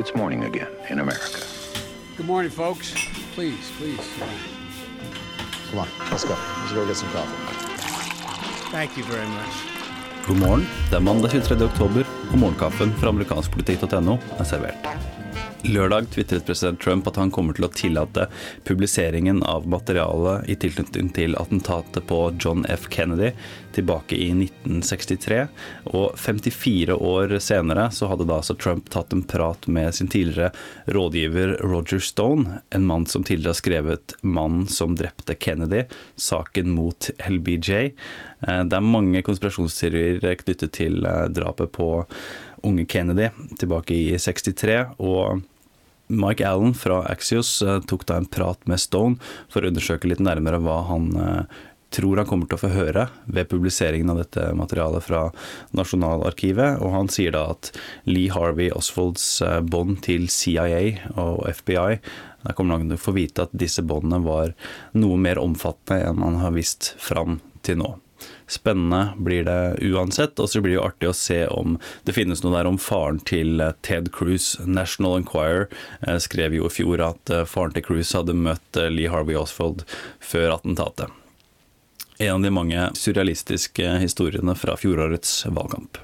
it's morning again in America. Good morning, folks. Please, please. Come on, let's go. Let's go get some coffee. Thank you very much. God morgen. Det er mandag 23. oktober, og morgenkaffen fra amerikanskpolitikk.no er servert. Lørdag tvitret president Trump at han kommer til å tillate publiseringen av materialet i tilknytning til attentatet på John F. Kennedy tilbake i 1963. Og 54 år senere så hadde da altså Trump tatt en prat med sin tidligere rådgiver Roger Stone, en mann som tidligere har skrevet 'Mannen som drepte Kennedy', saken mot LBJ. Eh, det er mange konspirasjonsteorier knyttet til eh, drapet på unge Kennedy tilbake i 63. og Mike Allen fra Axios eh, tok da en prat med Stone for å undersøke litt nærmere hva han tror han kommer til å få høre ved publiseringen av dette materialet fra Nasjonalarkivet. Og han sier da at Lee Harvey Oswalds bånd til CIA og FBI Der kommer han til å få vite at disse båndene var noe mer omfattende enn man har visst fram til nå. Spennende blir det uansett. Og så blir det jo artig å se om det finnes noe der om faren til eh, Ted Cruz. National Enquirer eh, skrev jo i fjor at eh, faren til Cruz hadde møtt Lee Harvey Oswald før attentatet. En av de mange surrealistiske historiene fra fjorårets valgkamp.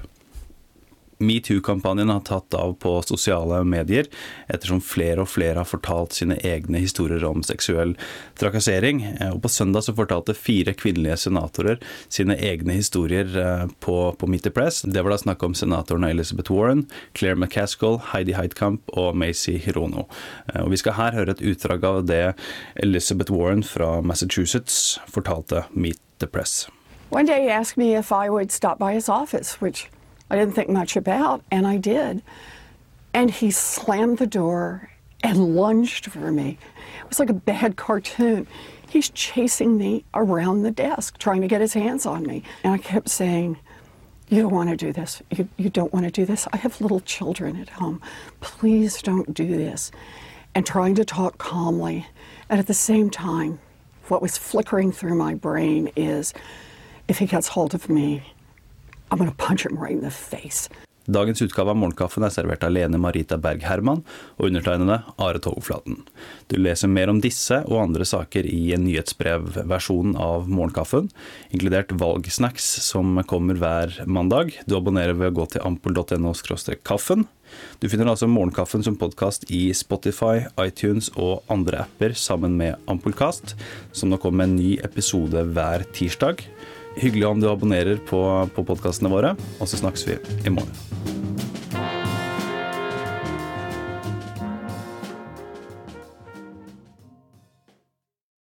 Metoo-kampanjen har tatt av på sosiale medier, ettersom flere og flere har fortalt sine egne historier om seksuell trakassering. Og på søndag så fortalte fire kvinnelige senatorer sine egne historier eh, på, på Meet the Press. Det var da snakk om senatorene Elizabeth Warren, Claire McCaskill, Heidi Heitkamp og Macy Hirono. Eh, og vi skal her høre et utdrag av det Elizabeth Warren fra Massachusetts fortalte Meet the Press. One day he asked me if I would stop by his office, which I didn't think much about, and I did. And he slammed the door and lunged for me. It was like a bad cartoon. He's chasing me around the desk, trying to get his hands on me. And I kept saying, You don't want to do this. You, you don't want to do this. I have little children at home. Please don't do this. And trying to talk calmly. And at the same time, what was flickering through my brain is if he gets hold of me, I'm gonna punch him right in the face. Dagens utgave av Morgenkaffen er servert av Lene Marita Berg Herman og undertegnede Are Togflaten. Du leser mer om disse og andre saker i en nyhetsbrevversjon av Morgenkaffen, inkludert valgsnacks som kommer hver mandag. Du abonnerer ved å gå til ampol.no kaffen. Du finner altså Morgenkaffen som podkast i Spotify, iTunes og andre apper sammen med Ampolkast, som nå kommer med en ny episode hver tirsdag. Hyggelig om du abonnerer på, på podkastene våre, og så snakkes vi i morgen.